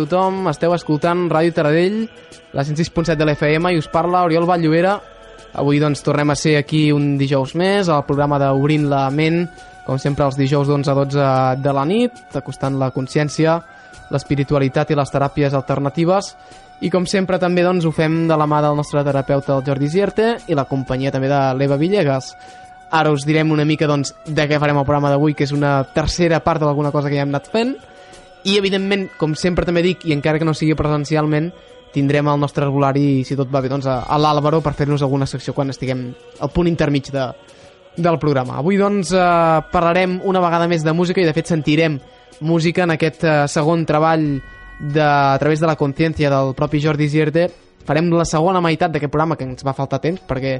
tothom. Esteu escoltant Ràdio Taradell, la 106.7 de l'FM, i us parla Oriol Valllovera. Avui doncs tornem a ser aquí un dijous més, al programa d'Obrint la ment, com sempre els dijous d'11 a 12 de la nit, acostant la consciència, l'espiritualitat i les teràpies alternatives. I com sempre també doncs, ho fem de la mà del nostre terapeuta, el Jordi Zierte, i la companyia també de l'Eva Villegas. Ara us direm una mica doncs, de què farem el programa d'avui, que és una tercera part d'alguna cosa que ja hem anat fent. I, evidentment, com sempre també dic, i encara que no sigui presencialment, tindrem el nostre regulari, si tot va bé, doncs, a, a l'Àlvaro per fer-nos alguna secció quan estiguem al punt intermig de, del programa. Avui, doncs, eh, parlarem una vegada més de música i, de fet, sentirem música en aquest eh, segon treball de, a través de la consciència del propi Jordi Gierte. Farem la segona meitat d'aquest programa, que ens va faltar temps, perquè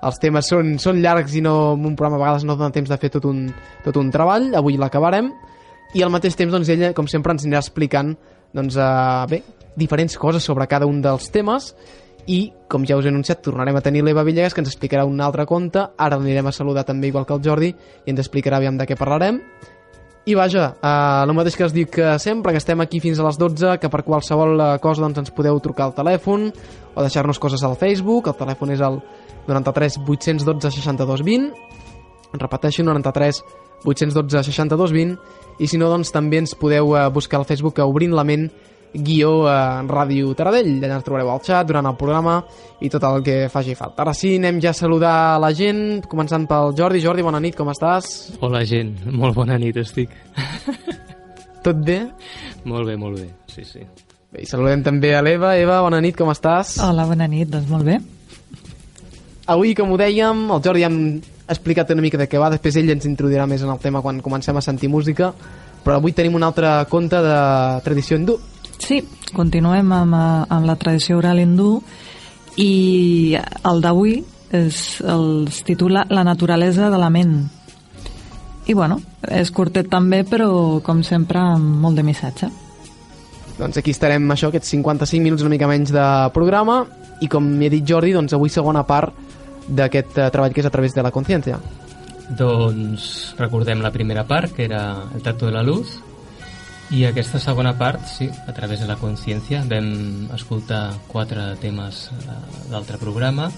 els temes són, són llargs i no, un programa a vegades no dona temps de fer tot un, tot un treball. Avui l'acabarem i al mateix temps doncs, ella, com sempre, ens anirà explicant doncs, uh, bé, diferents coses sobre cada un dels temes. I, com ja us he anunciat, tornarem a tenir l'Eva Villegas que ens explicarà un altre conte, ara l'anirem a saludar també igual que el Jordi i ens explicarà aviam de què parlarem. I vaja, uh, el mateix que us dic que sempre, que estem aquí fins a les 12, que per qualsevol uh, cosa doncs, ens podeu trucar al telèfon o deixar-nos coses al Facebook, el telèfon és el 93 812 62 20 repeteixo, 93 812 62 20 i si no, doncs també ens podeu eh, buscar al Facebook a Obrint la ment guió eh, Ràdio Taradell allà ens trobareu al xat durant el programa i tot el que faci falta. Ara sí, anem ja a saludar la gent, començant pel Jordi. Jordi, bona nit, com estàs? Hola gent, molt bona nit estic. Tot bé? molt bé, molt bé, sí, sí. Bé, i saludem també a l'Eva. Eva, bona nit, com estàs? Hola, bona nit, doncs molt bé. Avui, com ho dèiem, el Jordi ja hem explicat una mica de què va, després ell ens introduirà més en el tema quan comencem a sentir música, però avui tenim un altre conte de tradició hindú. Sí, continuem amb, eh, amb la tradició oral hindú i el d'avui es, es titula La naturalesa de la ment. I bueno, és curtet també, però com sempre amb molt de missatge. Doncs aquí estarem, això, aquests 55 minuts una mica menys de programa i com he dit Jordi, doncs avui segona part d'aquest eh, treball que és a través de la consciència. Doncs recordem la primera part, que era el tacto de la luz, i aquesta segona part, sí, a través de la consciència, vam escoltar quatre temes eh, d'altre programa,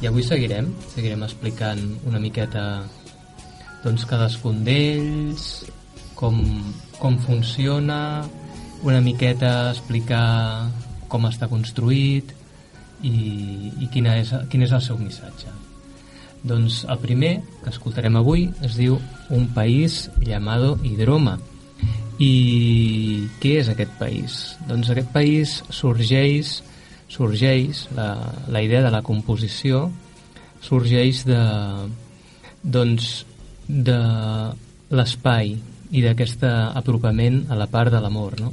i avui seguirem, seguirem explicant una miqueta doncs cadascun d'ells, com, com funciona, una miqueta explicar com està construït, i, i quina és, quin és el seu missatge. Doncs el primer que escoltarem avui es diu Un país llamado Hidroma. I què és aquest país? Doncs aquest país sorgeix, sorgeix la, la idea de la composició sorgeix de, doncs, de l'espai i d'aquest apropament a la part de l'amor, no?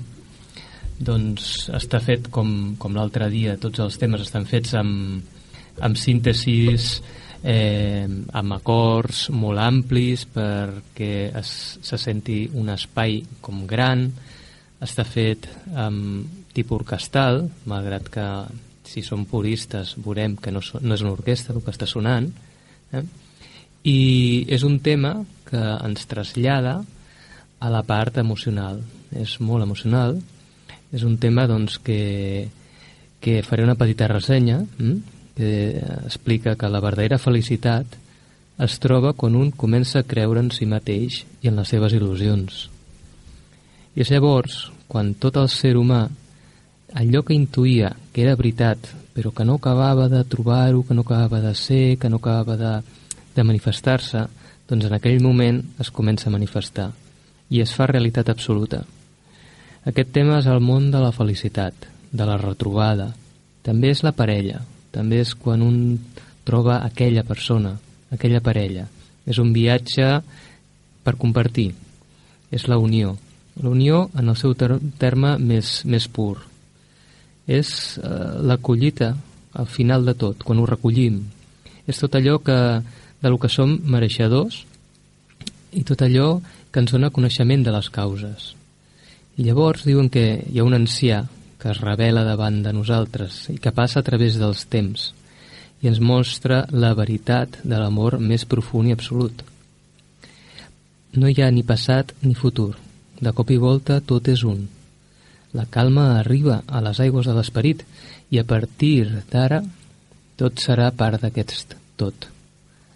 Doncs està fet com, com l'altre dia, tots els temes estan fets amb, amb síntesis, eh, amb acords molt amplis perquè es, se senti un espai com gran, està fet amb tipus orquestal, malgrat que si som puristes veurem que no, no és una orquestra el que està sonant, eh? i és un tema que ens trasllada a la part emocional. És molt emocional, és un tema doncs, que, que faré una petita ressenya hm? que explica que la verdadera felicitat es troba quan un comença a creure en si mateix i en les seves il·lusions. I és llavors quan tot el ser humà, allò que intuïa que era veritat, però que no acabava de trobar-ho, que no acabava de ser, que no acabava de, de manifestar-se, doncs en aquell moment es comença a manifestar i es fa realitat absoluta. Aquest tema és el món de la felicitat, de la retrobada. També és la parella, també és quan un troba aquella persona, aquella parella. És un viatge per compartir. És la unió. La unió en el seu ter terme més, més pur. És eh, la collita al final de tot, quan ho recollim. És tot allò que, de lo que som mereixedors i tot allò que ens dona coneixement de les causes. Llavors diuen que hi ha un ancià que es revela davant de nosaltres i que passa a través dels temps i ens mostra la veritat de l'amor més profund i absolut. No hi ha ni passat ni futur. De cop i volta tot és un. La calma arriba a les aigües de l'esperit i a partir d'ara tot serà part d'aquest tot.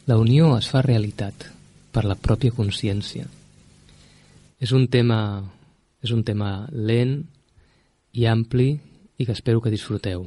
La unió es fa realitat per la pròpia consciència. És un tema és un tema lent i ampli i que espero que disfruteu.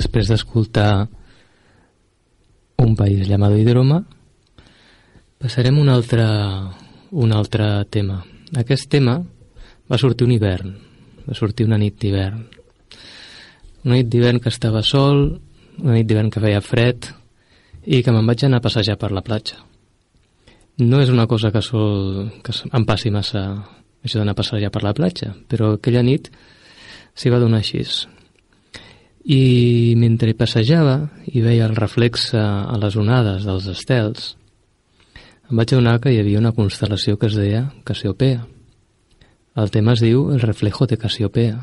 Després d'escoltar un país llamado Hidroma, passarem un altre, un altre tema. Aquest tema va sortir un hivern, va sortir una nit d'hivern. Una nit d'hivern que estava sol, una nit d'hivern que feia fred i que me'n vaig anar a passejar per la platja. No és una cosa que, sol, que em passi massa això d'anar a passejar per la platja, però aquella nit s'hi va donar així i mentre passejava i veia el reflex a les onades dels estels, em vaig adonar que hi havia una constel·lació que es deia Cassiopea. El tema es diu El reflejo de Cassiopea.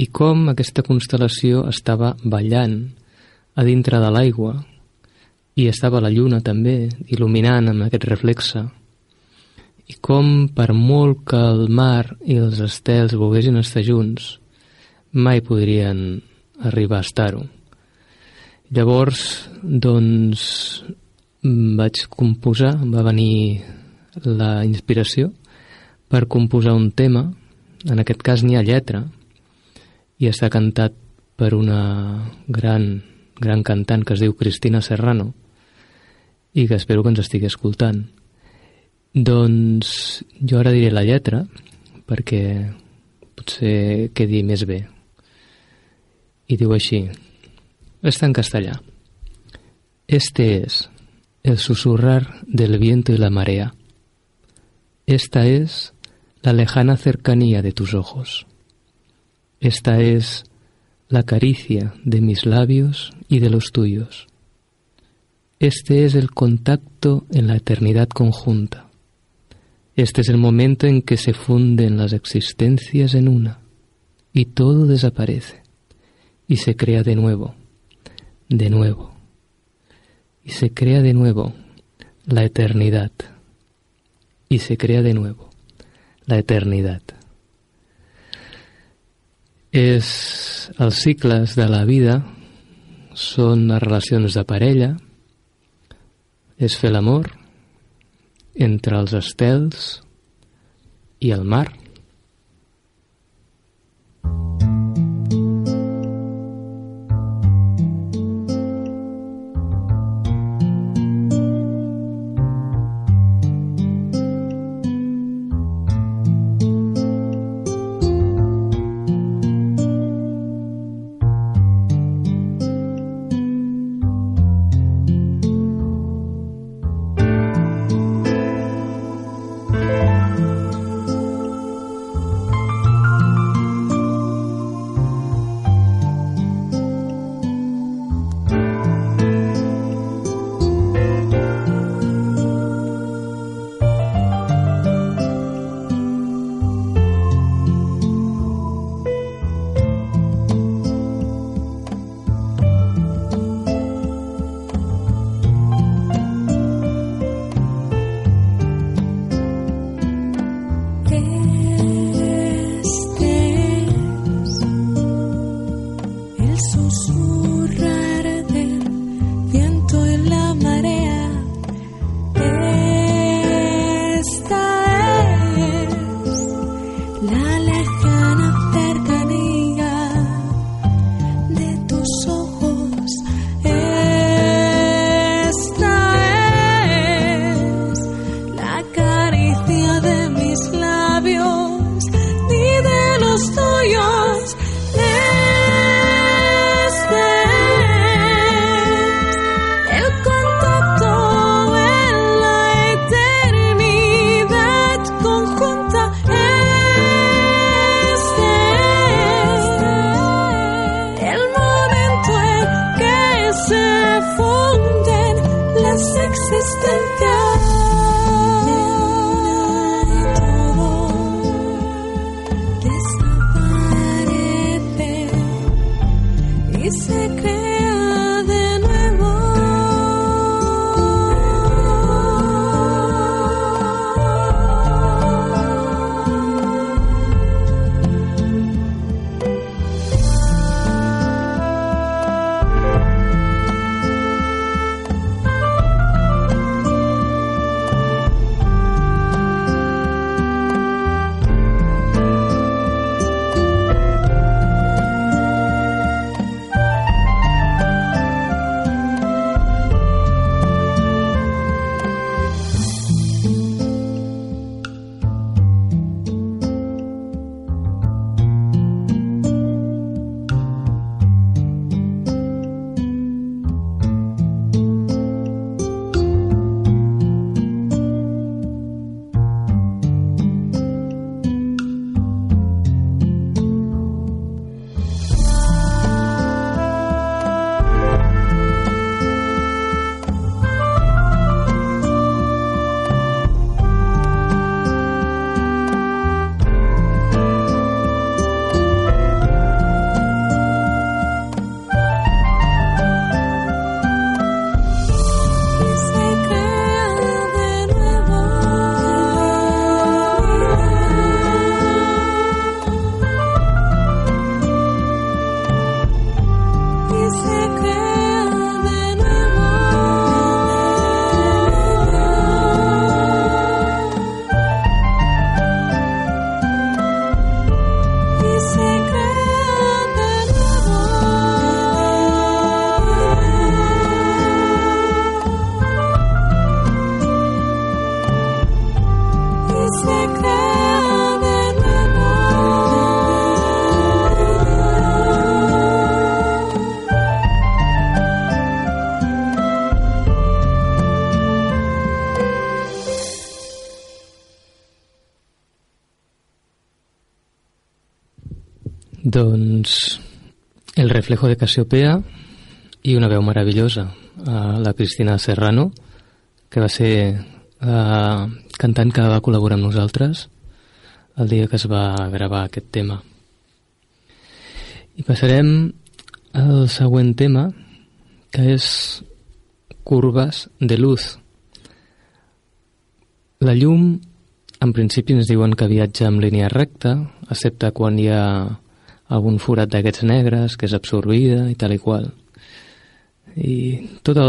I com aquesta constel·lació estava ballant a dintre de l'aigua i estava la lluna també il·luminant amb aquest reflexe i com per molt que el mar i els estels volguessin estar junts mai podrien arribar a estar-ho. Llavors, doncs, vaig composar, va venir la inspiració per composar un tema, en aquest cas n'hi ha lletra, i està cantat per una gran, gran cantant que es diu Cristina Serrano i que espero que ens estigui escoltant. Doncs jo ara diré la lletra perquè potser quedi més bé y digo así, está en castellà. Este es el susurrar del viento y la marea. Esta es la lejana cercanía de tus ojos. Esta es la caricia de mis labios y de los tuyos. Este es el contacto en la eternidad conjunta. Este es el momento en que se funden las existencias en una y todo desaparece y se crea de nuevo, de nuevo, y se crea de nuevo la eternidad, y se crea de nuevo la eternidad. És els cicles de la vida, són les relacions de parella, és fer l'amor entre els estels i el mar, Doncs El reflejo de Casiopea i una veu meravellosa, uh, la Cristina Serrano, que va ser uh, cantant que va col·laborar amb nosaltres el dia que es va gravar aquest tema. I passarem al següent tema, que és curves de luz. La llum, en principi ens diuen que viatja en línia recta, excepte quan hi ha algun forat d'aquests negres que és absorbida i tal i qual. I tota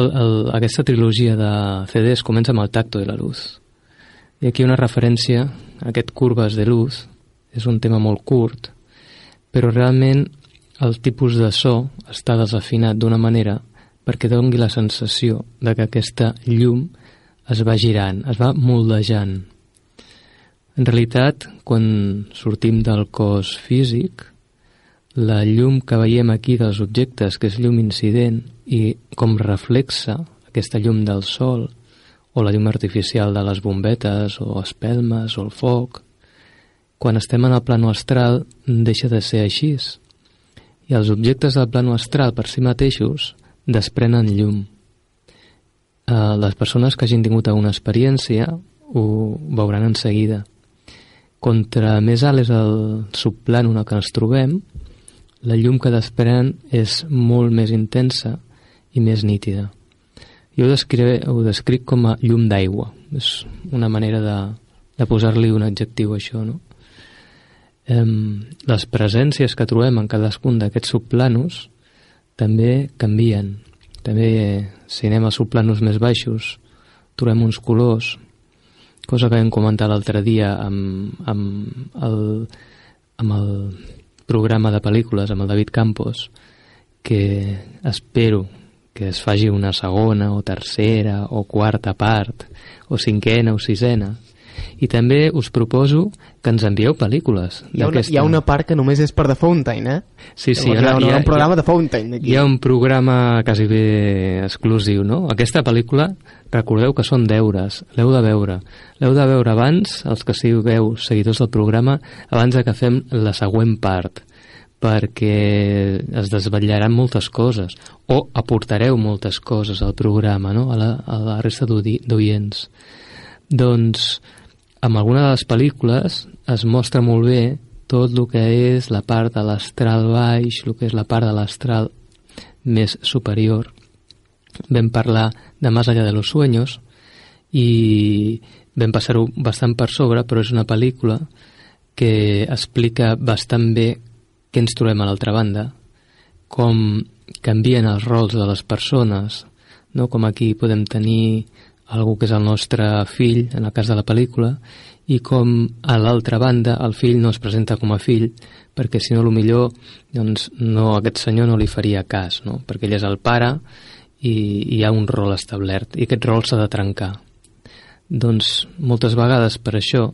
aquesta trilogia de CDs comença amb el tacto de la luz. I aquí una referència a aquest curves de luz, és un tema molt curt, però realment el tipus de so està desafinat d'una manera perquè dongui la sensació de que aquesta llum es va girant, es va moldejant. En realitat, quan sortim del cos físic, la llum que veiem aquí dels objectes, que és llum incident, i com reflexa aquesta llum del sol, o la llum artificial de les bombetes, o espelmes, o el foc, quan estem en el plano astral deixa de ser així. I els objectes del plano astral per si mateixos desprenen llum. Uh, les persones que hagin tingut alguna experiència ho veuran en seguida. Contra més alt és el subplànol en el que ens trobem, la llum que desprenen és molt més intensa i més nítida. Jo ho, descrive, ho descric com a llum d'aigua. És una manera de, de posar-li un adjectiu a això, no? Um, les presències que trobem en cadascun d'aquests subplanos també canvien. També, si anem a subplanos més baixos, trobem uns colors, cosa que vam comentar l'altre dia amb, amb, el, amb el programa de pel·lícules, amb el David Campos, que espero que es faci una segona o tercera o quarta part o cinquena o sisena i també us proposo que ens envieu pel·lícules. Hi ha, una, hi ha una part que només és per The Fountain, eh? Sí, sí. Hi ha, hi ha, un programa de Fountain. Aquí. Hi ha un programa quasi bé exclusiu, no? Aquesta pel·lícula, recordeu que són deures, l'heu de veure. L'heu de veure abans, els que sigueu seguidors del programa, abans de que fem la següent part perquè es desvetllaran moltes coses o aportareu moltes coses al programa, no? a, la, a la resta d'oients. Doncs amb alguna de les pel·lícules es mostra molt bé tot el que és la part de l'astral baix, el que és la part de l'astral més superior. Vam parlar de Más allá de los sueños i vam passar-ho bastant per sobre, però és una pel·lícula que explica bastant bé què ens trobem a l'altra banda, com canvien els rols de les persones, no? com aquí podem tenir algú que és el nostre fill, en el cas de la pel·lícula, i com a l'altra banda el fill no es presenta com a fill, perquè si no, millor doncs, no, aquest senyor no li faria cas, no? perquè ell és el pare i, i hi ha un rol establert, i aquest rol s'ha de trencar. Doncs moltes vegades per això,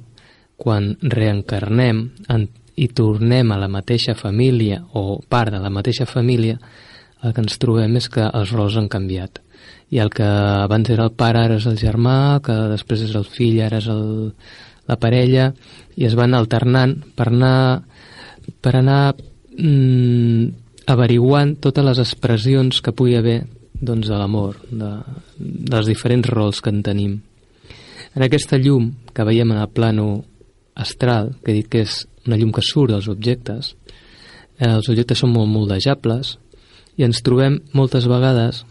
quan reencarnem en, i tornem a la mateixa família o part de la mateixa família, el que ens trobem és que els rols han canviat i el que abans era el pare ara és el germà, que després és el fill, ara és el, la parella, i es van alternant per anar, per anar mm, averiguant totes les expressions que pugui haver doncs, de l'amor, de, dels diferents rols que en tenim. En aquesta llum que veiem en el plano astral, que dit que és una llum que surt dels objectes, eh, els objectes són molt moldejables i ens trobem moltes vegades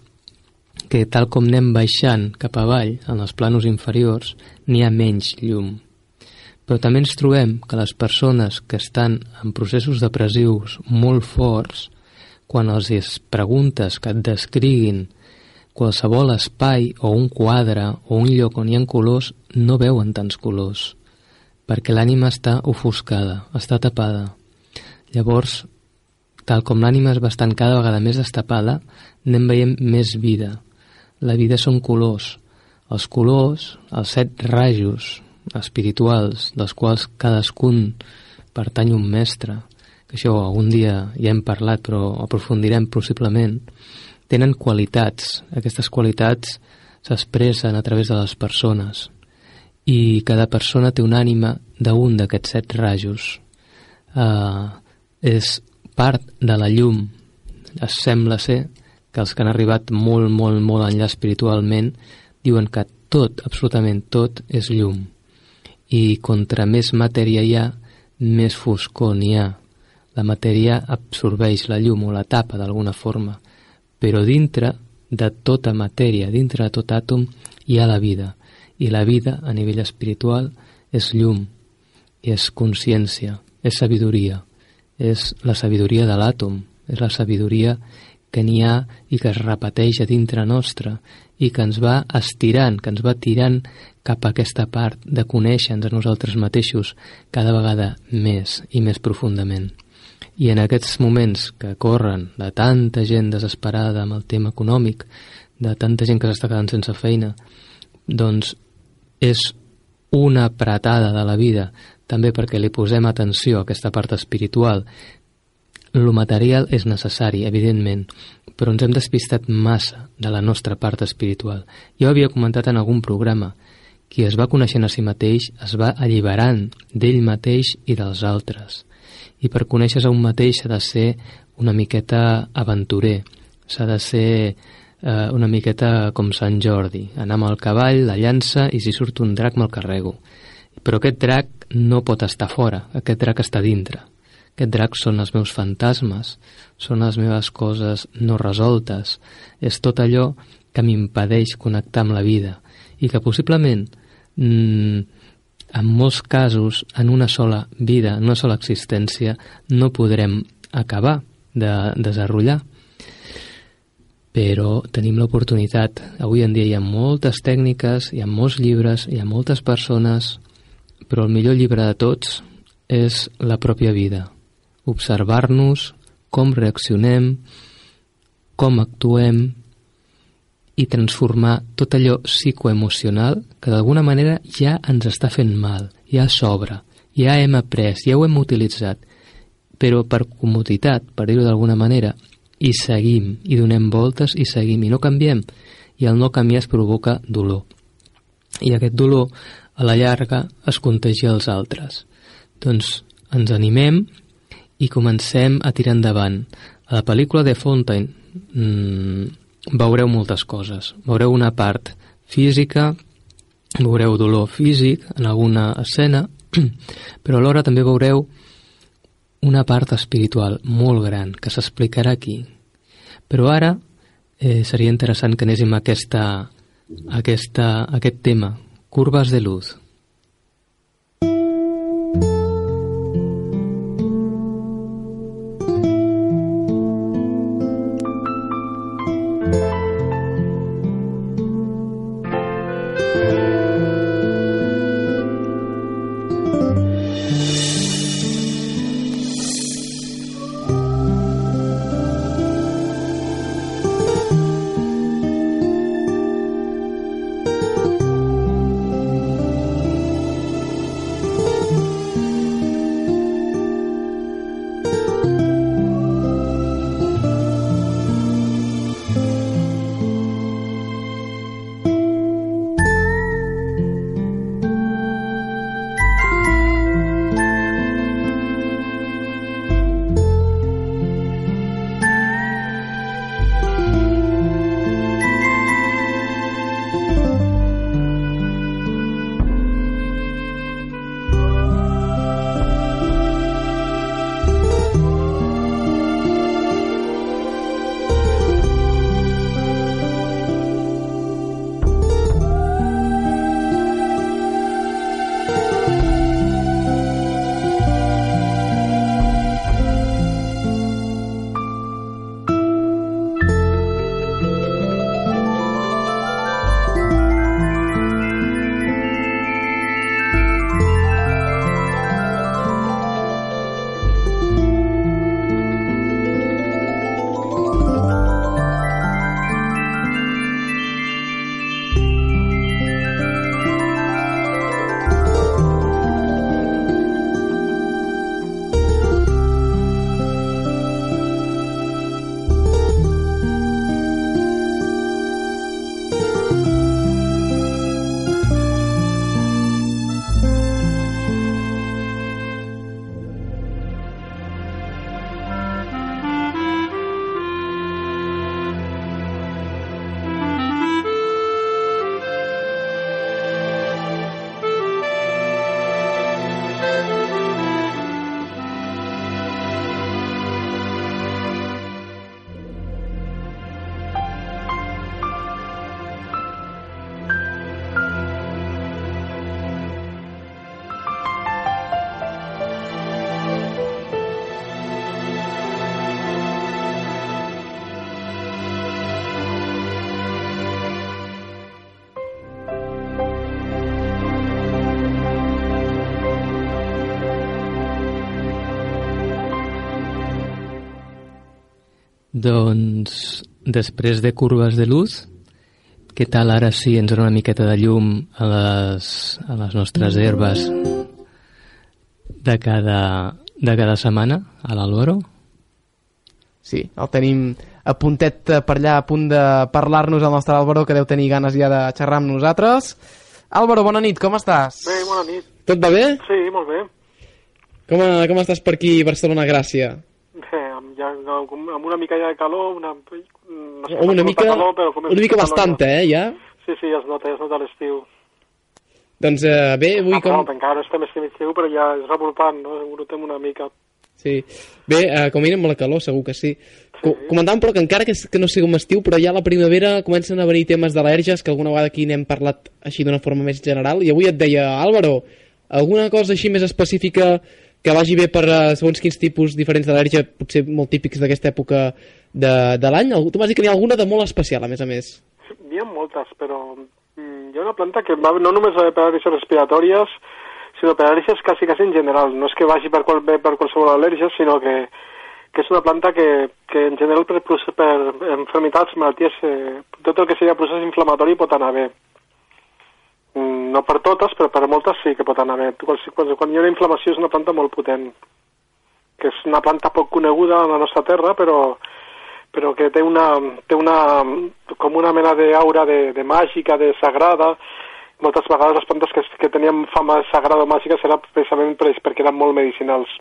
que tal com anem baixant cap avall, en els planos inferiors, n'hi ha menys llum. Però també ens trobem que les persones que estan en processos depressius molt forts, quan els es preguntes que et descriguin qualsevol espai o un quadre o un lloc on hi ha colors, no veuen tants colors, perquè l'ànima està ofuscada, està tapada. Llavors, tal com l'ànima es va estant cada vegada més destapada, anem veient més vida, la vida són colors. Els colors, els set rajos espirituals, dels quals cadascun pertany un mestre, que això algun dia ja hem parlat però aprofundirem possiblement, tenen qualitats. Aquestes qualitats s'expressen a través de les persones i cada persona té una ànima d'un d'aquests set rajos. Uh, és part de la llum. Es sembla ser que els que han arribat molt, molt, molt enllà espiritualment diuen que tot, absolutament tot, és llum. I contra més matèria hi ha, més foscor n'hi ha. La matèria absorbeix la llum o la tapa d'alguna forma, però dintre de tota matèria, dintre de tot àtom, hi ha la vida. I la vida, a nivell espiritual, és llum, és consciència, és sabidoria, és la sabidoria de l'àtom, és la sabidoria que n'hi ha i que es repeteix a dintre nostre i que ens va estirant, que ens va tirant cap a aquesta part de conèixer-nos a nosaltres mateixos cada vegada més i més profundament. I en aquests moments que corren de tanta gent desesperada amb el tema econòmic, de tanta gent que s'està quedant sense feina, doncs és una apretada de la vida, també perquè li posem atenció a aquesta part espiritual. Lo material és necessari, evidentment, però ens hem despistat massa de la nostra part espiritual. Jo havia comentat en algun programa, qui es va coneixent a si mateix es va alliberant d'ell mateix i dels altres. I per conèixer a un mateix s'ha de ser una miqueta aventurer, s'ha de ser eh, una miqueta com Sant Jordi, anar amb el cavall, la llança i si surt un drac me'l carrego. Però aquest drac no pot estar fora, aquest drac està dintre. Aquest drac són els meus fantasmes, són les meves coses no resoltes, és tot allò que m'impedeix connectar amb la vida i que possiblement mmm, en molts casos en una sola vida, en una sola existència no podrem acabar de desenrotllar però tenim l'oportunitat. Avui en dia hi ha moltes tècniques, hi ha molts llibres, hi ha moltes persones, però el millor llibre de tots és la pròpia vida. Observar-nos, com reaccionem, com actuem i transformar tot allò psicoemocional que d'alguna manera ja ens està fent mal, ja sobra, ja hem après, ja ho hem utilitzat, però per comoditat, per dir-ho d'alguna manera, i seguim, i donem voltes i seguim, i no canviem. I el no canviar es provoca dolor. I aquest dolor, a la llarga, es contagia als altres. Doncs ens animem i comencem a tirar endavant. A la pel·lícula de Fontaine mmm, veureu moltes coses. Veureu una part física, veureu dolor físic en alguna escena, però alhora també veureu una part espiritual molt gran que s'explicarà aquí. Però ara eh, seria interessant que anéssim a aquesta, a aquesta, a aquest tema, curves de luz. Doncs, després de curves de luz, què tal ara sí ens dona una miqueta de llum a les, a les nostres herbes de cada, de cada setmana, a l'Alvaro? Sí, el tenim a puntet per allà, a punt de parlar-nos el nostre Álvaro, que deu tenir ganes ja de xerrar amb nosaltres. Álvaro, bona nit, com estàs? Bé, bona nit. Tot va bé? Sí, molt bé. Com, com estàs per aquí, Barcelona, Gràcia? Amb, ja, amb una mica ja de calor, una, no sé, una mica, calor, però com una mica bastanta, eh, ja? Sí, sí, ja es nota, ja es nota l'estiu. Doncs eh, bé, avui ah, com... No, encara no estem estem estiu, però ja és revoltant, no? Notem una mica. Sí. Bé, eh, com a mínim la calor, segur que sí. sí. Comentàvem, però, que encara que, que no sigui un estiu, però ja a la primavera comencen a venir temes d'al·lèrgies, que alguna vegada aquí n'hem parlat així d'una forma més general, i avui et deia, Álvaro, alguna cosa així més específica que vagi bé per uh, segons quins tipus diferents d'al·lèrgia, potser molt típics d'aquesta època de, de l'any? Tu m'has dit que n'hi ha alguna de molt especial, a més a més. N'hi ha moltes, però mm, hi ha una planta que va no només va per al·lèrgies respiratòries, sinó per al·lèrgies quasi, quasi en general. No és que vagi per, qual, per qualsevol al·lèrgia, sinó que, que és una planta que, que en general per, per enfermitats, malalties, eh, tot el que sigui procés inflamatori pot anar bé. No per totes, però per moltes sí que pot anar bé. Quan, quan, hi ha una inflamació és una planta molt potent, que és una planta poc coneguda a la nostra terra, però, però que té una, té una, com una mena d'aura de, de màgica, de sagrada, moltes vegades les plantes que, que tenien fama sagrada o màgica era precisament per, perquè eren molt medicinals.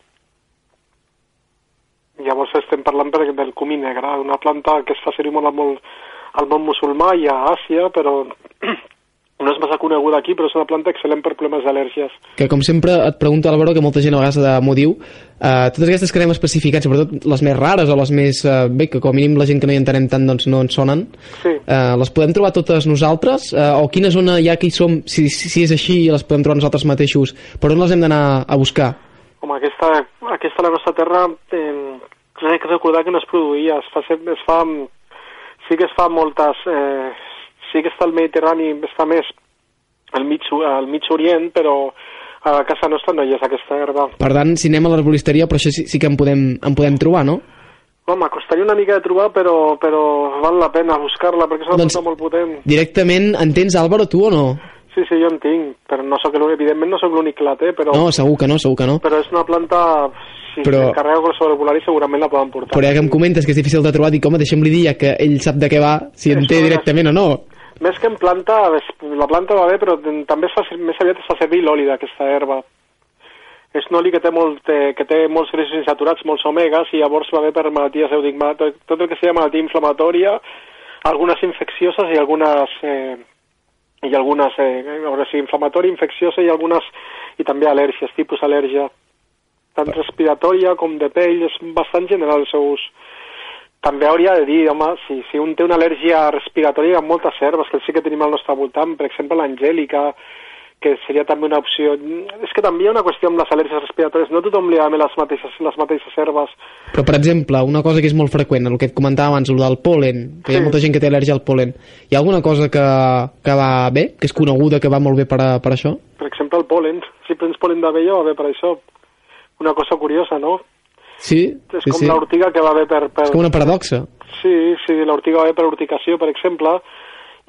Llavors estem parlant per, del comí negre, una planta que es fa servir molt molt, al món musulmà i a Àsia, però no és massa coneguda aquí, però és una planta excel·lent per problemes d'al·lèrgies. Que com sempre et pregunto, Álvaro, que molta gent a vegades m'ho diu, eh, totes aquestes que anem especificats, sobretot les més rares o les més, eh, bé, que com a mínim la gent que no hi entenem tant doncs no en sonen, sí. eh, les podem trobar totes nosaltres? Eh, o quina zona ja que hi som, si, si és així, les podem trobar nosaltres mateixos, per on les hem d'anar a buscar? Home, aquesta, aquesta la nostra terra eh, crec que recordar que no es produïa, es fa, es fa, sí que es fa moltes... Eh, sí que està el Mediterrani, està més al mig, al mig orient, però a casa nostra no hi és aquesta herba. Per tant, si anem a l'arbolisteria, però això sí, sí que en podem, en podem trobar, no? Home, costaria una mica de trobar, però, però val la pena buscar-la, perquè és una doncs, planta molt potent. Directament, en tens, Álvaro, tu o no? Sí, sí, jo en tinc, però no soc evidentment no sóc l'únic que la té, però... No, segur que no, segur que no. Però és una planta, si però... s'encarrega qualsevol volari segurament la poden portar. Però ja que em comentes que és difícil de trobar, dic, home, deixa'm-li dir ja que ell sap de què va, si en té directament o no. Més que en planta, la planta va bé, però també es fa, més aviat es fa servir l'oli d'aquesta herba. És un oli que té, molt, que té molts greixos insaturats, molts omegas, i llavors va bé per malalties, dit, tot el que sigui malaltia inflamatòria, algunes infeccioses i algunes... Eh, i algunes, eh, a veure si inflamatòria, infecciosa i algunes, i també al·lèrgies, tipus al·lèrgia. Tant respiratòria com de pell, és bastant general el seu ús també hauria de dir, home, si, si un té una al·lèrgia respiratòria, hi ha moltes herbes que sí que tenim al nostre voltant, per exemple l'angèlica, que seria també una opció. És que també hi ha una qüestió amb les al·lèrgies respiratòries, no tothom li va les mateixes, les mateixes herbes. Però, per exemple, una cosa que és molt freqüent, el que et comentava abans, el del polen, que sí. hi ha molta gent que té al·lèrgia al polen, hi ha alguna cosa que, que va bé, que és coneguda, que va molt bé per, a, per això? Per exemple, el polen. Si prens polen d'abella va bé per això. Una cosa curiosa, no? Sí, és sí, com sí. l'ortiga que va bé per, per... És com una paradoxa. Sí, sí, l'ortiga va bé per urticació, per exemple,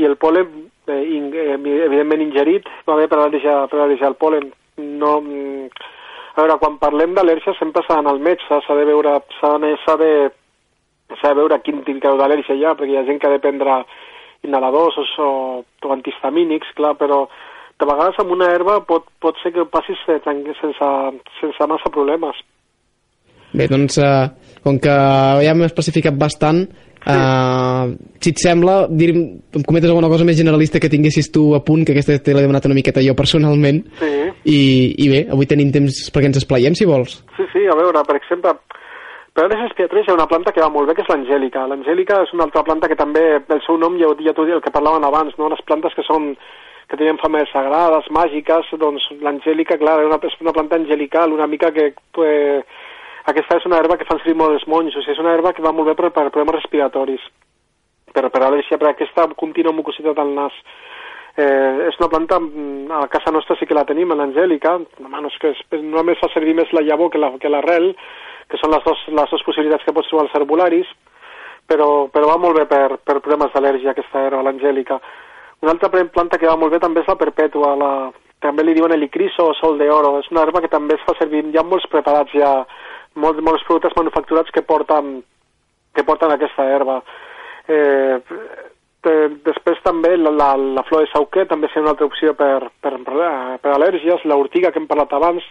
i el polen, eh, in, eh, evidentment ingerit, va bé per al·lèrgia, per al·lèrgia al polen. No, mm, a veure, quan parlem d'al·lèrgia sempre s'ha d'anar al metge, s'ha de veure, s'ha de, de, de veure quin tipus d'al·lèrgia hi ha, perquè hi ha gent que ha de prendre inhaladors o, o, o antihistamínics, clar, però de vegades amb una herba pot, pot ser que passis sense, sense massa problemes. Bé, doncs, eh, com que ja hem especificat bastant, eh, si et sembla, dir, em comentes alguna cosa més generalista que tinguessis tu a punt, que aquesta te l'he demanat una miqueta jo personalment, sí. i, i bé, avui tenim temps perquè ens esplaiem, si vols. Sí, sí, a veure, per exemple, per les espiatres hi ha una planta que va molt bé, que és l'angèlica. L'angèlica és una altra planta que també, el seu nom ja, ja t'ho el que parlaven abans, no? les plantes que són que tenen fama de sagrades, màgiques, doncs l'angèlica, clar, és una, és una planta angelical, una mica que pues, aquesta és una herba que fan servir molt els monjos, és una herba que va molt bé per, per problemes respiratoris, per, per al·lèrgia, per aquesta contínua mucositat al nas. Eh, és una planta, mm, a casa nostra sí que la tenim, l'angèlica, no és que és, només fa servir més la llavor que la, que l'arrel, que són les dues, les dues possibilitats que pots trobar als herbolaris, però, però va molt bé per, per problemes d'al·lèrgia aquesta herba, l'angèlica. Una altra planta que va molt bé també és la perpètua, la, també li diuen elicriso o sol de oro, és una herba que també es fa servir, hi ha molts preparats ja, molts, molts productes manufacturats que porten, que porten aquesta herba. Eh, després també la, la, la flor de sauquer també seria una altra opció per, per, per, al·lèrgies, l'ortiga que hem parlat abans,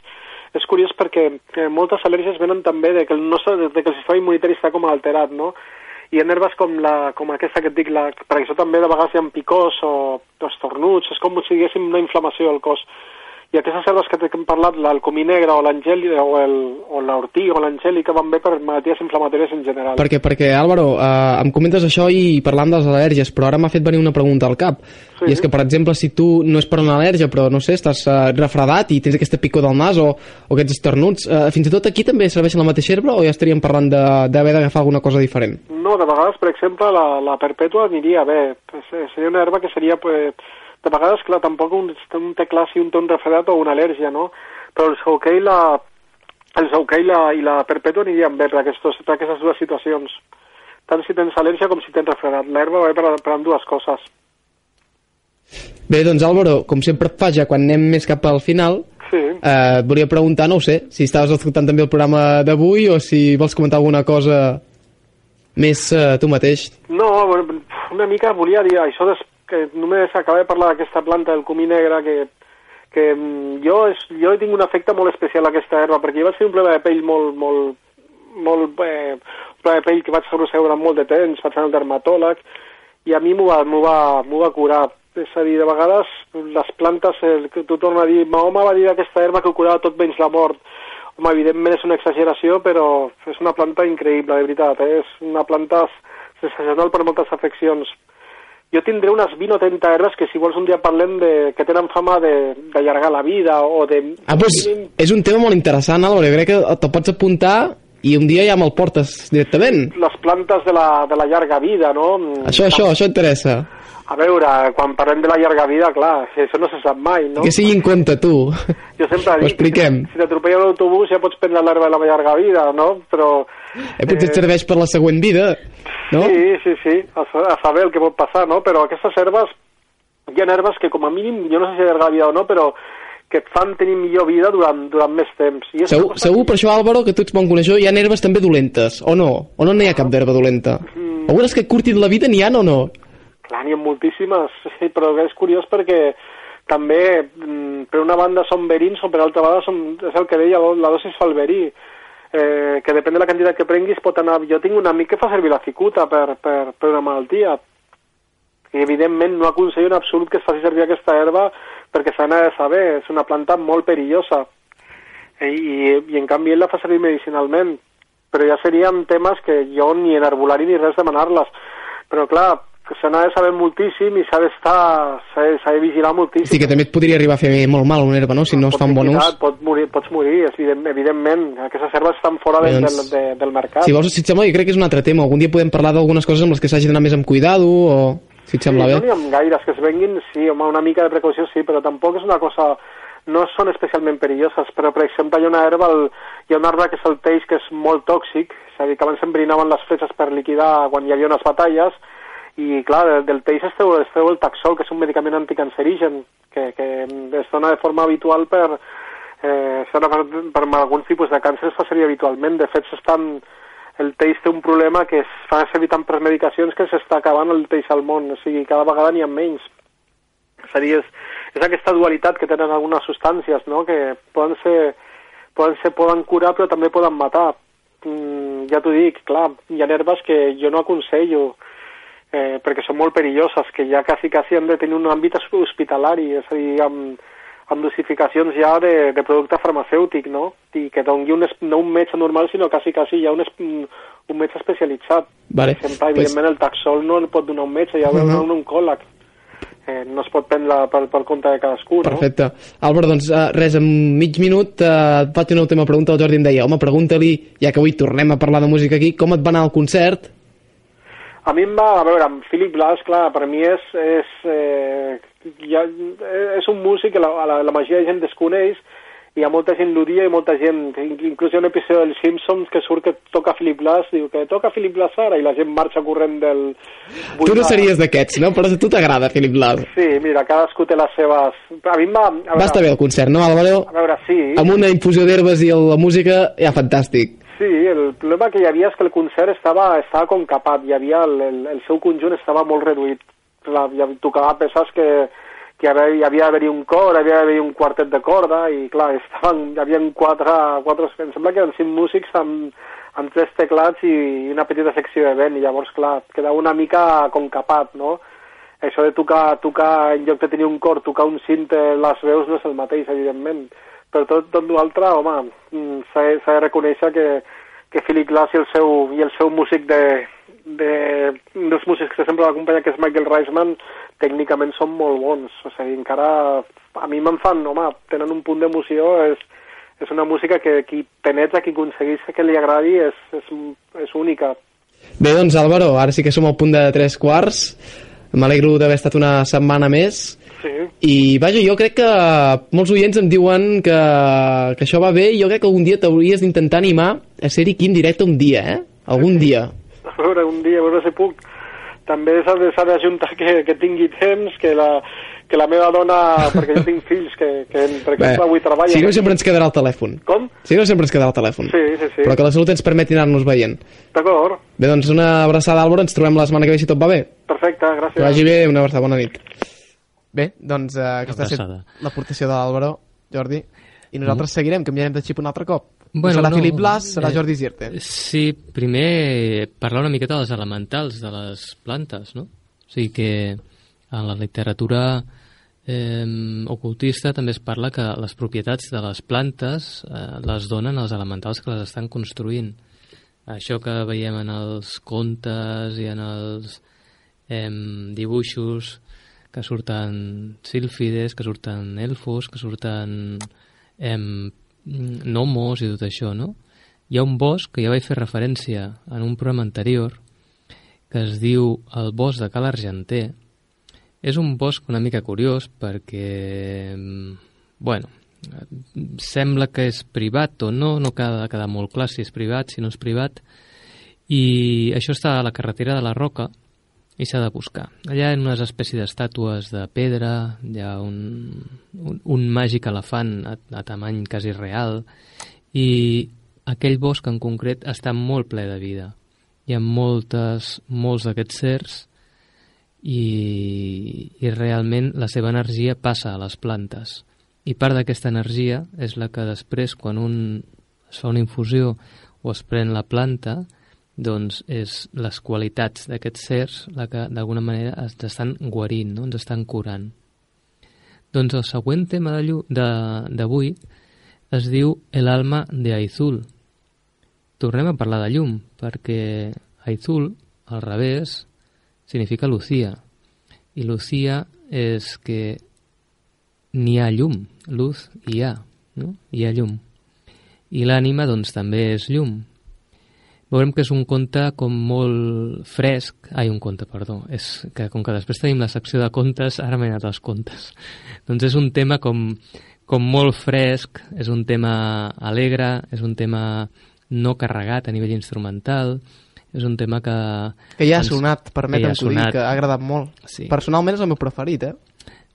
és curiós perquè eh, moltes al·lèrgies venen també de que el, nostre, de que el sistema immunitari està com alterat, no? I en herbes com, la, com aquesta que et dic, la, per això també de vegades hi ha picors o, o estornuts, és com si diguéssim una inflamació del cos i aquestes herbes que hem parlat, el comí negre o l'angèlica o, el, o l'angèlica van bé per malalties inflamatòries en general. Perquè, perquè Álvaro, eh, em comentes això i parlant de les al·lèrgies, però ara m'ha fet venir una pregunta al cap. Sí. I és que, per exemple, si tu no és per una al·lèrgia, però no sé, estàs eh, refredat i tens aquesta picor del nas o, o aquests estornuts, eh, fins i tot aquí també serveixen la mateixa herba o ja estaríem parlant d'haver d'agafar alguna cosa diferent? No, de vegades, per exemple, la, la perpètua aniria bé. Seria una herba que seria... Pues, de vegades, clar, tampoc un, un té clar si un té un refredat o una al·lèrgia, no? Però el sauquer i la, el sauquer i la, i la perpètua anirien bé per, aquestos, per aquestes dues situacions. Tant si tens al·lèrgia com si tens refredat. L'herba va bé per, per dues coses. Bé, doncs Álvaro, com sempre fa ja quan anem més cap al final, sí. eh, et volia preguntar, no ho sé, si estaves escoltant també el programa d'avui o si vols comentar alguna cosa més eh, tu mateix. No, una mica volia dir això des, que només acaba de parlar d'aquesta planta del comí negre que, que mm, jo, és, jo tinc un efecte molt especial a aquesta herba perquè jo vaig tenir un problema de pell molt, molt, molt eh, problema de pell que vaig durant molt de temps, vaig anar al dermatòleg i a mi m'ho va, va, va curar. És a dir, de vegades les plantes, el, tu torna a dir, Mahoma va dir d'aquesta herba que curava tot menys la mort. Home, evidentment és una exageració, però és una planta increïble, de veritat. Eh? És una planta sensacional per moltes afeccions jo tindré unes 20 o 30 herbes que si vols un dia parlem de, que tenen fama d'allargar la vida o de... Ah, doncs mínim... és un tema molt interessant, Álvaro, crec que te'l pots apuntar i un dia ja me'l portes directament. Les plantes de la, de la llarga vida, no? Això, això, això interessa. A veure, quan parlem de la llarga vida, clar, això no se sap mai, no? Que sigui en compte, tu. Jo sempre dic, si t'atropella l'autobús ja pots prendre l'herba de la llarga vida, no? Però... Eh, potser eh... serveix per la següent vida, no? Sí, sí, sí, a, a saber el que pot passar, no? Però aquestes herbes, hi ha herbes que com a mínim, jo no sé si llarga vida o no, però que et fan tenir millor vida durant, durant més temps. I segur, segur per això, Álvaro, que tu ets bon coneixedor, hi ha herbes també dolentes, o no? O no n'hi ha cap d'herba dolenta? Mm. Algunes que curtin la vida n'hi ha o no? Clar, n'hi ha moltíssimes, sí, però és curiós perquè també, mm, per una banda són verins o per altra banda són, és el que deia, la dosis fa el verí, eh, que depèn de la quantitat que prenguis pot anar... Jo tinc un amic que fa servir la cicuta per, per, per una malaltia, i evidentment no aconsello en absolut que es faci servir aquesta herba perquè s'ha de saber, és una planta molt perillosa, I, i, i en canvi ell la fa servir medicinalment, però ja serien temes que jo ni en arbolari ni res demanar-les, però clar, que se n'ha de saber moltíssim i s'ha d'estar, s'ha de vigilar moltíssim. Sí, que també et podria arribar a fer molt mal una herba, no?, si no es fa un bon ús. Pot morir, pots morir, evident, evidentment. Aquestes herbes estan fora de, doncs, del, de, del mercat. Si vols, si et sembla, jo crec que és un altre tema. Algun dia podem parlar d'algunes coses amb les que s'hagi d'anar més amb cuidado o... Si et sembla sí, bé. No n'hi ha gaires que es venguin, sí, home, una mica de precaució sí, però tampoc és una cosa no són especialment perilloses, però per exemple hi ha una herba, el, hi ha una herba que és el teix que és molt tòxic, és a dir, que abans s'embrinaven les fletxes per liquidar quan hi havia unes batalles, i clar, del, teix es treu, es treu el taxol, que és un medicament anticancerigen, que, que es dona de forma habitual per, eh, per, per alguns tipus de càncer es fa servir habitualment. De fet, s'estan el teix té un problema que es fa servir tant per medicacions que s'està acabant el teix al món, o sigui, cada vegada n'hi ha menys. És a dir, és, és aquesta dualitat que tenen algunes substàncies, no?, que poden ser, poden, ser, poden curar però també poden matar. Mm, ja t'ho dic, clar, hi ha herbes que jo no aconsello, eh, perquè són molt perilloses, que ja quasi, quasi han de tenir un àmbit hospitalari, és a dir, amb, amb dosificacions ja de, de producte farmacèutic, no? I que doni un, no un metge normal, sinó quasi, quasi ja un, un metge especialitzat. Vale. Per exemple, evidentment, pues... el taxol no el pot donar un metge, ja ha uh -huh. un oncòleg. Eh, no es pot prendre per, per compte de cadascú, no? Perfecte. Álvaro, doncs uh, res, en mig minut uh, et faig una última pregunta. El Jordi em deia, home, pregunta-li, ja que avui tornem a parlar de música aquí, com et va anar el concert? A mi em va, a veure, amb Philip Glass, clar, per mi és, és, eh, ja, és un músic que la, la, la majoria de gent desconeix hi ha molta gent l'odia i molta gent, inclús hi ha un episodi dels Simpsons que surt que toca Philip Glass, diu que toca Philip Glass ara, i la gent marxa corrent del... Tu no series d'aquests, no? Però a tu t'agrada Philip Glass. Sí, mira, cadascú té les seves... A mi em va... A veure, Va estar bé el concert, no, Álvaro? A veure, sí. Amb una infusió d'herbes i la música, ja fantàstic. Sí, el problema que hi havia és que el concert estava, estava com capat, hi havia el, el, el seu conjunt estava molt reduït. Clar, hi havia, tocava peces que, que hi havia, d'haver-hi un cor, havia d'haver-hi un quartet de corda, i clar, estaven, hi havia quatre, quatre, em sembla que eren cinc músics amb, amb tres teclats i una petita secció de vent, i llavors, clar, quedava una mica com capat, no? Això de tocar, tocar en lloc de tenir un cor, tocar un cinte, les veus no és el mateix, evidentment. Però tot, tot l'altre, home, mm, s'ha de reconèixer que, que Philip Glass i el seu, i el seu músic de, de, dels músics que sempre l'acompanya, que és Michael Reisman, tècnicament són molt bons. O sigui, encara a mi me'n fan, home, tenen un punt d'emoció, és, és una música que qui penetra, qui aconsegueix que li agradi, és, és, és única. Bé, doncs Álvaro, ara sí que som al punt de tres quarts. M'alegro d'haver estat una setmana més. Sí. I vaja, jo crec que molts oients em diuen que, que això va bé i jo crec que algun dia t'hauries d'intentar animar a ser-hi aquí en directe un dia, eh? Algun dia. A veure, un dia, a veure si puc. També s'ha de- s'ha d'ajuntar que, que tingui temps, que la, que la meva dona... perquè jo tinc fills que, que per exemple, avui treballen. si no sempre ens quedarà el telèfon. Com? Si no sempre ens quedarà el telèfon. Sí, sí, sí. Però que la salut ens permeti anar-nos veient. D'acord. Bé, doncs una abraçada, Álvaro, ens trobem la setmana que ve si tot va bé. Perfecte, Que gràcies. vagi bé, una abraçada, bona nit. Bé, doncs uh, aquesta ha estat l'aportació de l'Álvaro, Jordi, i nosaltres seguirem, canviarem de xip un altre cop. Bueno, no serà no, Philip Blas, serà eh, Jordi Zirte. Sí, primer parlar una miqueta dels elementals de les plantes, no? O sigui que en la literatura eh, ocultista també es parla que les propietats de les plantes eh, les donen els elementals que les estan construint. Això que veiem en els contes i en els eh, dibuixos que surten sílfides, que surten elfos, que surten eh, gnomos i tot això, no? Hi ha un bosc que ja vaig fer referència en un programa anterior que es diu el bosc de Cal Argenter. És un bosc una mica curiós perquè, bueno, sembla que és privat o no, no queda, quedar molt clar si és privat, si no és privat, i això està a la carretera de la Roca i s'ha de buscar. Allà ha unes espècies d'estàtues de pedra, hi ha un, un, un màgic elefant a, a tamany quasi real, i aquell bosc en concret està molt ple de vida. Hi ha moltes, molts d'aquests certs i, i realment la seva energia passa a les plantes. I part d'aquesta energia és la que després, quan un es fa una infusió o es pren la planta, doncs és les qualitats d'aquests certs la que d'alguna manera ens estan guarint, no? ens estan curant. Doncs el següent tema d'avui es diu El alma de Aizul. Tornem a parlar de llum, perquè Aizul, al revés, significa Lucía. I Lucía és que n'hi ha llum, luz hi ha, no? hi ha llum. I l'ànima, doncs, també és llum. Veurem que és un conte com molt fresc, ai, un conte, perdó, és que com que després tenim la secció de contes, ara m'he anat als contes. doncs és un tema com, com molt fresc, és un tema alegre, és un tema no carregat a nivell instrumental, és un tema que... Que ja ha ens- sonat, permetem que ja sonat. que ha agradat molt. Sí. Personalment és el meu preferit, eh?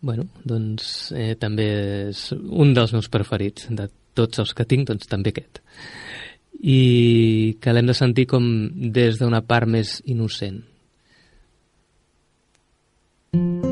Bueno, doncs eh, també és un dels meus preferits. De tots els que tinc, doncs també aquest. I que l'hem de sentir com des d'una part més innocent. Thank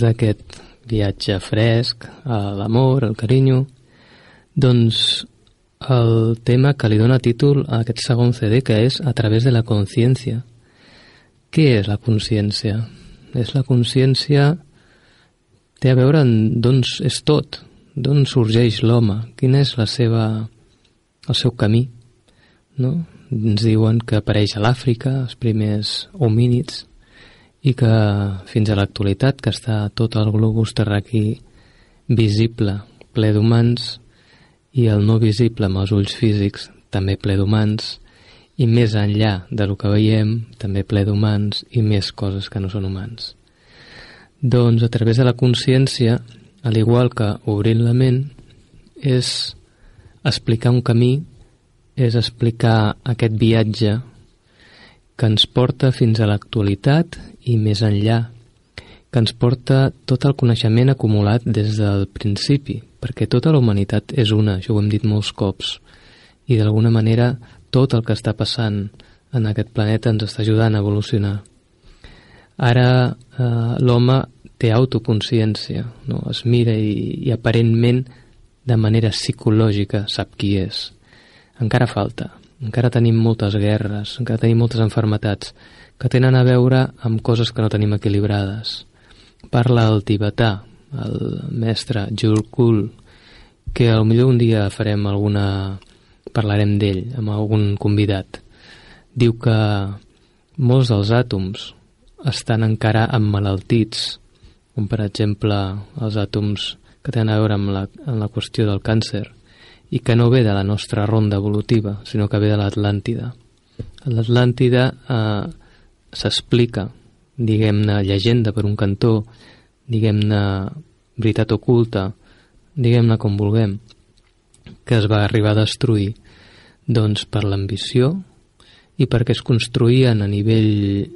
després d'aquest viatge fresc a l'amor, al carinyo, doncs el tema que li dona títol a aquest segon CD, que és A través de la consciència. Què és la consciència? És la consciència... Té a veure d'on és tot, d'on sorgeix l'home, quin és la seva, el seu camí. No? Ens diuen que apareix a l'Àfrica, els primers homínids, i que fins a l'actualitat, que està tot el globus terraqui visible, ple d'humans, i el no visible amb els ulls físics, també ple d'humans, i més enllà de lo que veiem, també ple d'humans i més coses que no són humans. Doncs a través de la consciència, al igual que obrint la ment, és explicar un camí, és explicar aquest viatge que ens porta fins a l'actualitat i més enllà, que ens porta tot el coneixement acumulat des del principi, perquè tota la humanitat és una, això ho hem dit molts cops, i d'alguna manera tot el que està passant en aquest planeta ens està ajudant a evolucionar. Ara eh, l'home té autoconsciència, no? es mira i, i aparentment de manera psicològica sap qui és. Encara falta, encara tenim moltes guerres, encara tenim moltes enfermetats que tenen a veure amb coses que no tenim equilibrades. Parla el tibetà, el mestre Jurkul, que al millor un dia farem alguna... parlarem d'ell amb algun convidat. Diu que molts dels àtoms estan encara emmalaltits, com per exemple els àtoms que tenen a veure amb la, amb la qüestió del càncer, i que no ve de la nostra ronda evolutiva, sinó que ve de l'Atlàntida. L'Atlàntida eh, s'explica, diguem-ne, llegenda per un cantó, diguem-ne, veritat oculta, diguem-ne com vulguem, que es va arribar a destruir doncs per l'ambició i perquè es construïen a nivell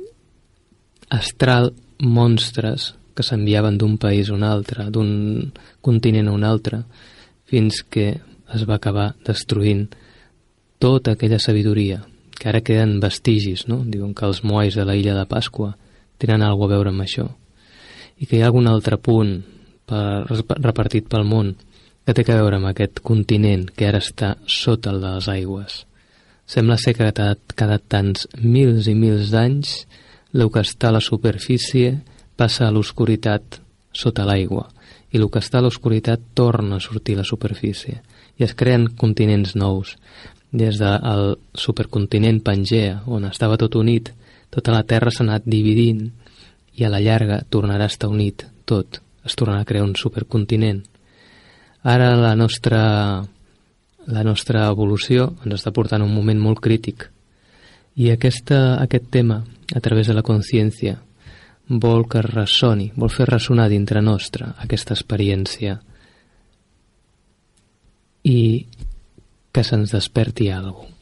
astral monstres que s'enviaven d'un país a un altre, d'un continent a un altre, fins que es va acabar destruint tota aquella sabidoria, que ara queden vestigis, no? Diuen que els moais de la illa de Pasqua tenen alguna a veure amb això. I que hi ha algun altre punt per, repartit pel món que té a veure amb aquest continent que ara està sota el de les aigües. Sembla ser que cada, cada tants mils i mils d'anys el que està a la superfície passa a l'oscuritat sota l'aigua i el que està a l'oscuritat torna a sortir a la superfície i es creen continents nous des del supercontinent Pangea on estava tot unit tota la Terra s'ha anat dividint i a la llarga tornarà a estar unit tot es tornarà a crear un supercontinent. Ara la nostra, la nostra evolució ens està portant a un moment molt crític i aquesta, aquest tema, a través de la consciència, vol que ressoni, vol fer ressonar dintre nostra aquesta experiència i que se'ns desperti alguna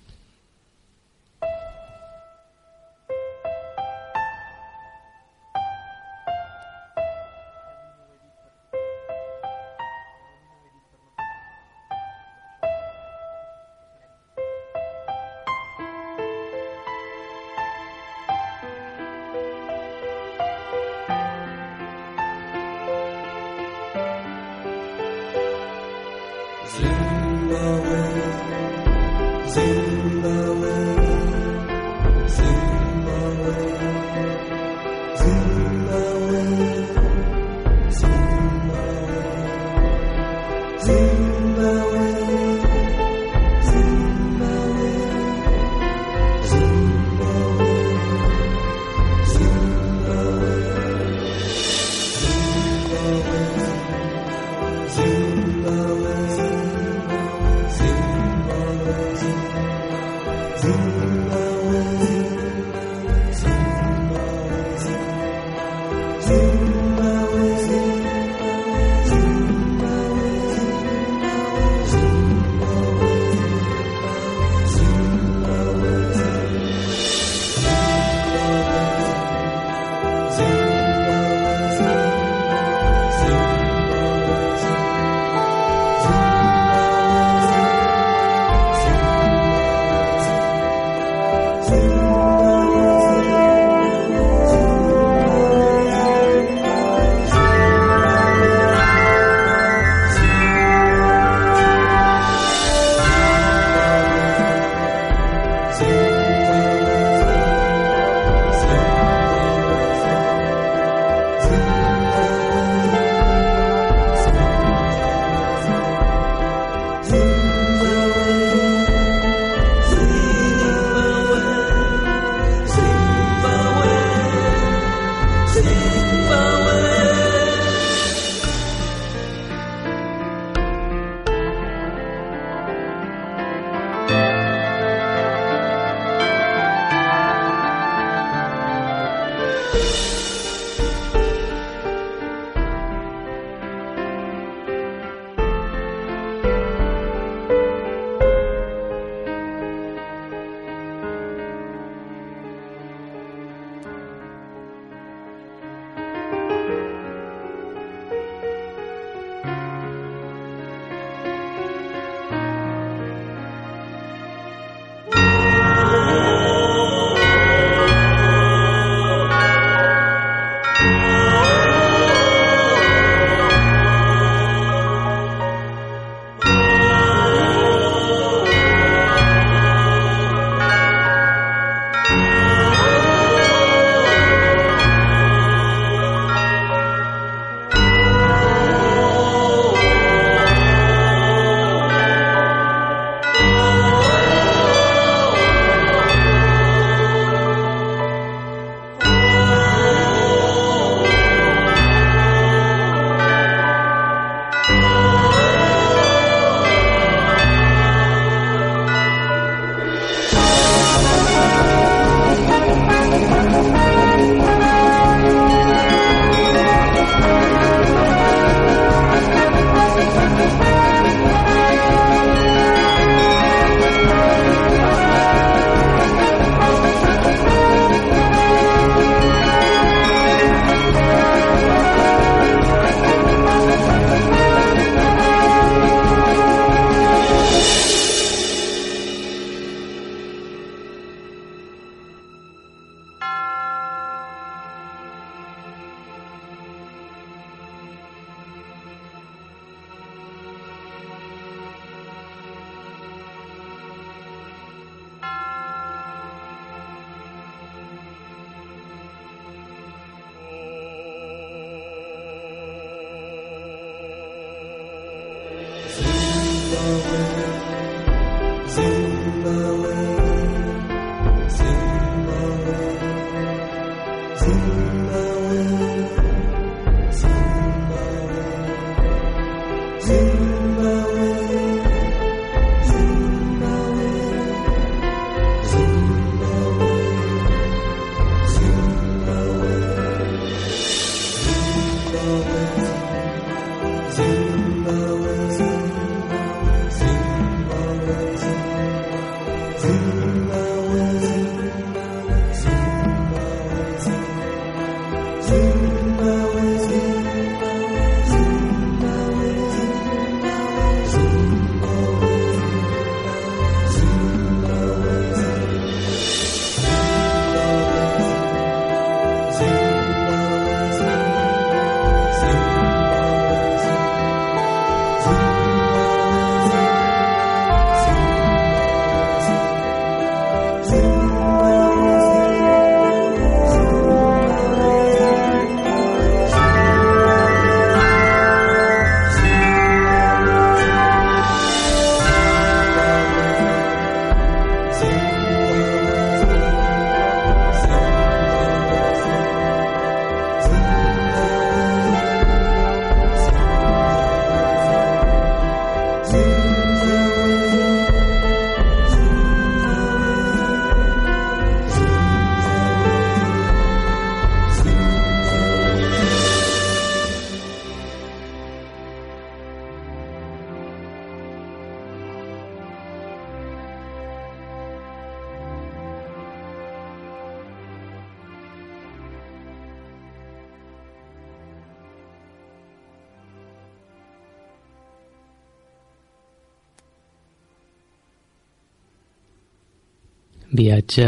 Viatge,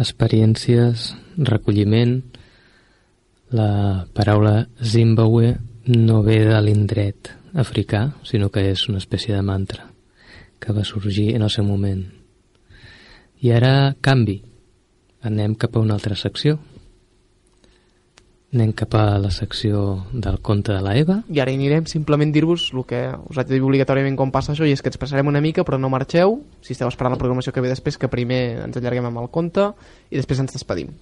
experiències, recolliment... La paraula Zimbabwe no ve de l'indret africà, sinó que és una espècie de mantra que va sorgir en el seu moment. I ara, canvi. Anem cap a una altra secció. Anem cap a la secció del conte de la Eva. I ara hi anirem simplement dir-vos el que us haig de dir obligatòriament com passa això i és que ens passarem una mica però no marxeu si esteu esperant la programació que ve després que primer ens allarguem amb el conte i després ens despedim.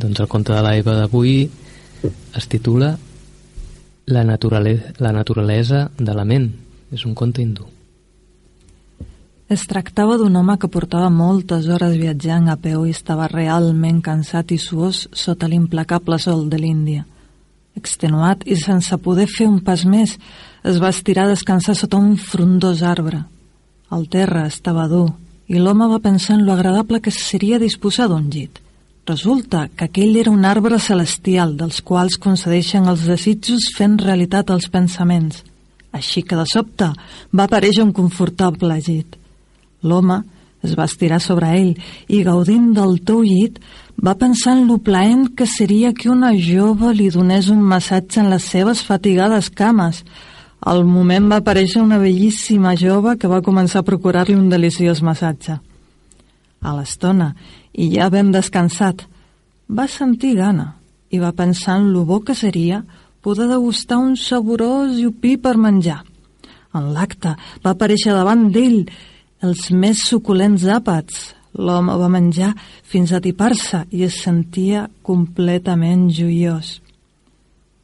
Doncs el conte de l'Eva d'avui es titula la, naturalesa, la naturalesa de la ment. És un conte hindú. Es tractava d'un home que portava moltes hores viatjant a peu i estava realment cansat i suós sota l'implacable sol de l'Índia. Extenuat i sense poder fer un pas més, es va estirar a descansar sota un frondós arbre. El terra estava dur i l'home va pensar en lo agradable que seria disposar d'un llit. Resulta que aquell era un arbre celestial dels quals concedeixen els desitjos fent realitat els pensaments. Així que de sobte va aparèixer un confortable llit. L'home es va estirar sobre ell i, gaudint del teu llit, va pensar en lo plaent que seria que una jove li donés un massatge en les seves fatigades cames. Al moment va aparèixer una bellíssima jove que va començar a procurar-li un deliciós massatge. A l'estona, i ja ben descansat, va sentir gana i va pensar en lo bo que seria poder degustar un saborós llupí per menjar. En l'acte va aparèixer davant d'ell els més suculents àpats. L'home va menjar fins a tipar-se i es sentia completament joiós.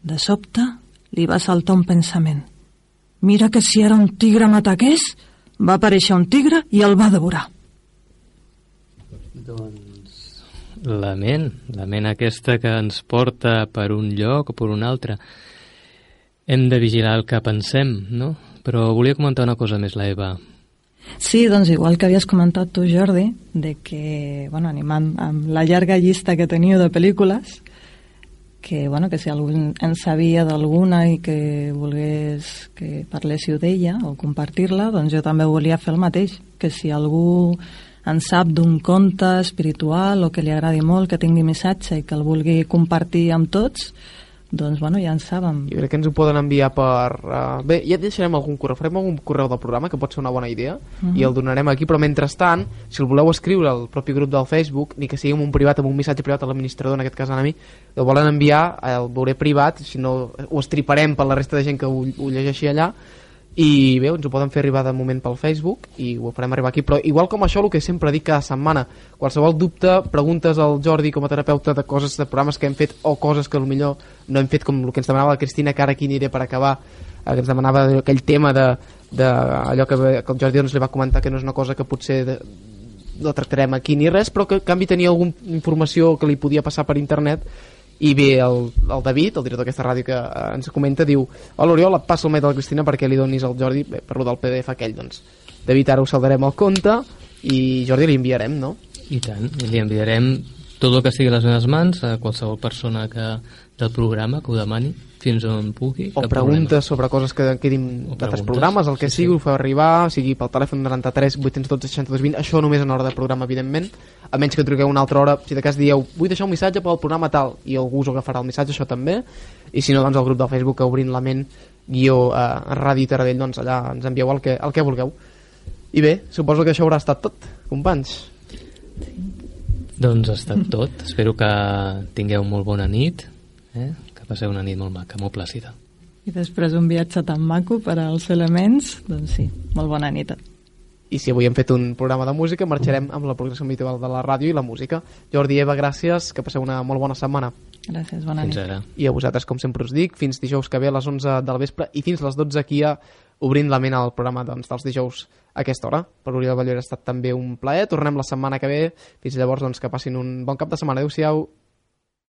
De sobte, li va saltar un pensament. Mira que si era un tigre m'ataqués, va aparèixer un tigre i el va devorar. Doncs la ment, la ment aquesta que ens porta per un lloc o per un altre. Hem de vigilar el que pensem, no? Però volia comentar una cosa més, la Eva. Sí, doncs igual que havies comentat tu, Jordi, de que, bueno, animant amb la llarga llista que teniu de pel·lícules, que, bueno, que si algú en sabia d'alguna i que volgués que parléssiu d'ella o compartir-la, doncs jo també volia fer el mateix, que si algú en sap d'un conte espiritual o que li agradi molt, que tingui missatge i que el vulgui compartir amb tots, doncs bueno, ja en saben. Jo crec que ens ho poden enviar per... Uh, bé, ja deixarem algun correu, farem algun correu del programa, que pot ser una bona idea, uh -huh. i el donarem aquí, però mentrestant, si el voleu escriure al propi grup del Facebook, ni que sigui un privat, amb un missatge privat a l'administrador, en aquest cas a mi, el volen enviar, el veuré privat, si no ho estriparem per la resta de gent que ho, ho llegeixi allà, i bé, ens ho poden fer arribar de moment pel Facebook i ho farem arribar aquí, però igual com això el que sempre dic cada setmana, qualsevol dubte preguntes al Jordi com a terapeuta de coses de programes que hem fet o coses que millor no hem fet com el que ens demanava la Cristina que ara aquí aniré per acabar eh, que ens demanava aquell tema de, de allò que, que el Jordi doncs, li va comentar que no és una cosa que potser de, no tractarem aquí ni res, però que en canvi tenia alguna informació que li podia passar per internet i bé el, el David, el director d'aquesta ràdio que eh, ens comenta, diu Hola Oriol, et passo el mail de la Cristina perquè li donis al Jordi bé, per lo del PDF aquell doncs David ara ho saldarem al compte i Jordi li enviarem, no? I tant, li enviarem tot el que sigui a les meves mans a qualsevol persona que, del programa que ho demani fins on pugui. O preguntes sobre coses que quedin d'altres programes, el que sí, sigui, sí. ho feu arribar, sigui pel telèfon 93 812 62 20, això només en hora de programa, evidentment, a menys que truqueu una altra hora, si de cas dieu, vull deixar un missatge pel programa tal, i algú us agafarà el missatge, això també, i si no, doncs el grup del Facebook, Obrint la ment, guió a eh, Ràdio Taradell, doncs allà ens envieu el que, el que vulgueu. I bé, suposo que això haurà estat tot, companys. Doncs ha estat tot. Espero que tingueu molt bona nit, eh? que passeu una nit molt maca, molt plàcida. I després un viatge tan maco per als elements, doncs sí, molt bona nit. I si avui hem fet un programa de música, marxarem amb la progressió habitual de la ràdio i la música. Jordi Eva, gràcies, que passeu una molt bona setmana. Gràcies, bona fins nit. Ara. I a vosaltres, com sempre us dic, fins dijous que ve a les 11 del vespre i fins les 12 aquí a Obrint la ment al programa doncs, dels dijous a aquesta hora. Per Oriol Ballera ha estat també un plaer. Tornem la setmana que ve. Fins llavors, doncs, que passin un bon cap de setmana. Adéu-siau.